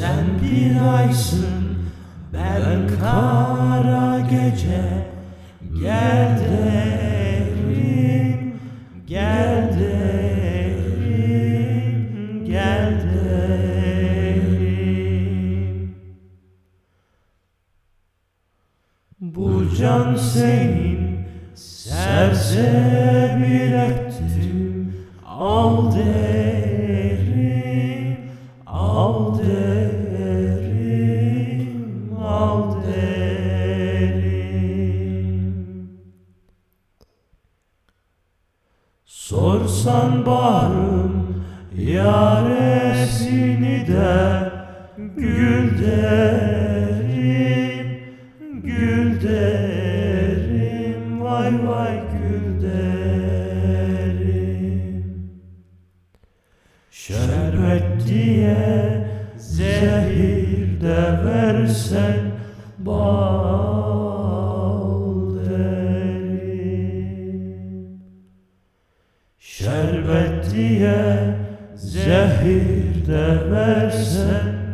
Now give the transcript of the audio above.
Sen bir aysın ben kara gece. Gel derim Gel derim Gel derim. Bu can senin Sersebir ettim Al derim Sorsan bağrım yaresini de Gül derim, gül derim Vay vay gül derim Şerbet diye zehir de versen Bal Zehir de versen bal